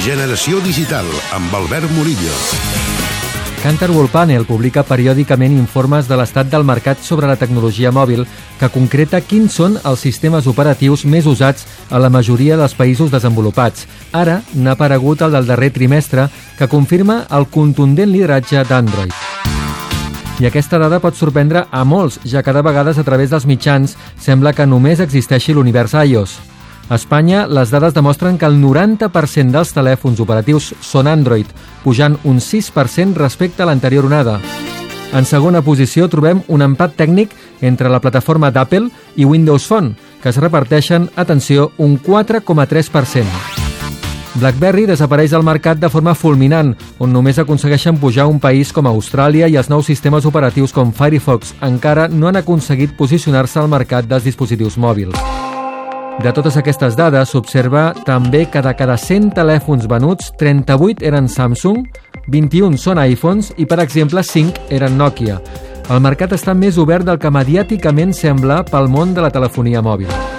Generació Digital, amb Albert Murillo. Cantar World Panel publica periòdicament informes de l'estat del mercat sobre la tecnologia mòbil que concreta quins són els sistemes operatius més usats a la majoria dels països desenvolupats. Ara n'ha aparegut el del darrer trimestre que confirma el contundent lideratge d'Android. I aquesta dada pot sorprendre a molts, ja que de vegades a través dels mitjans sembla que només existeixi l'univers iOS. A Espanya, les dades demostren que el 90% dels telèfons operatius són Android, pujant un 6% respecte a l'anterior onada. En segona posició trobem un empat tècnic entre la plataforma d'Apple i Windows Phone, que es reparteixen, atenció, un 4,3%. BlackBerry desapareix del mercat de forma fulminant, on només aconsegueixen pujar un país com Austràlia i els nous sistemes operatius com Firefox encara no han aconseguit posicionar-se al mercat dels dispositius mòbils. De totes aquestes dades, s'observa també que de cada 100 telèfons venuts, 38 eren Samsung, 21 són iPhones i, per exemple, 5 eren Nokia. El mercat està més obert del que mediàticament sembla pel món de la telefonia mòbil.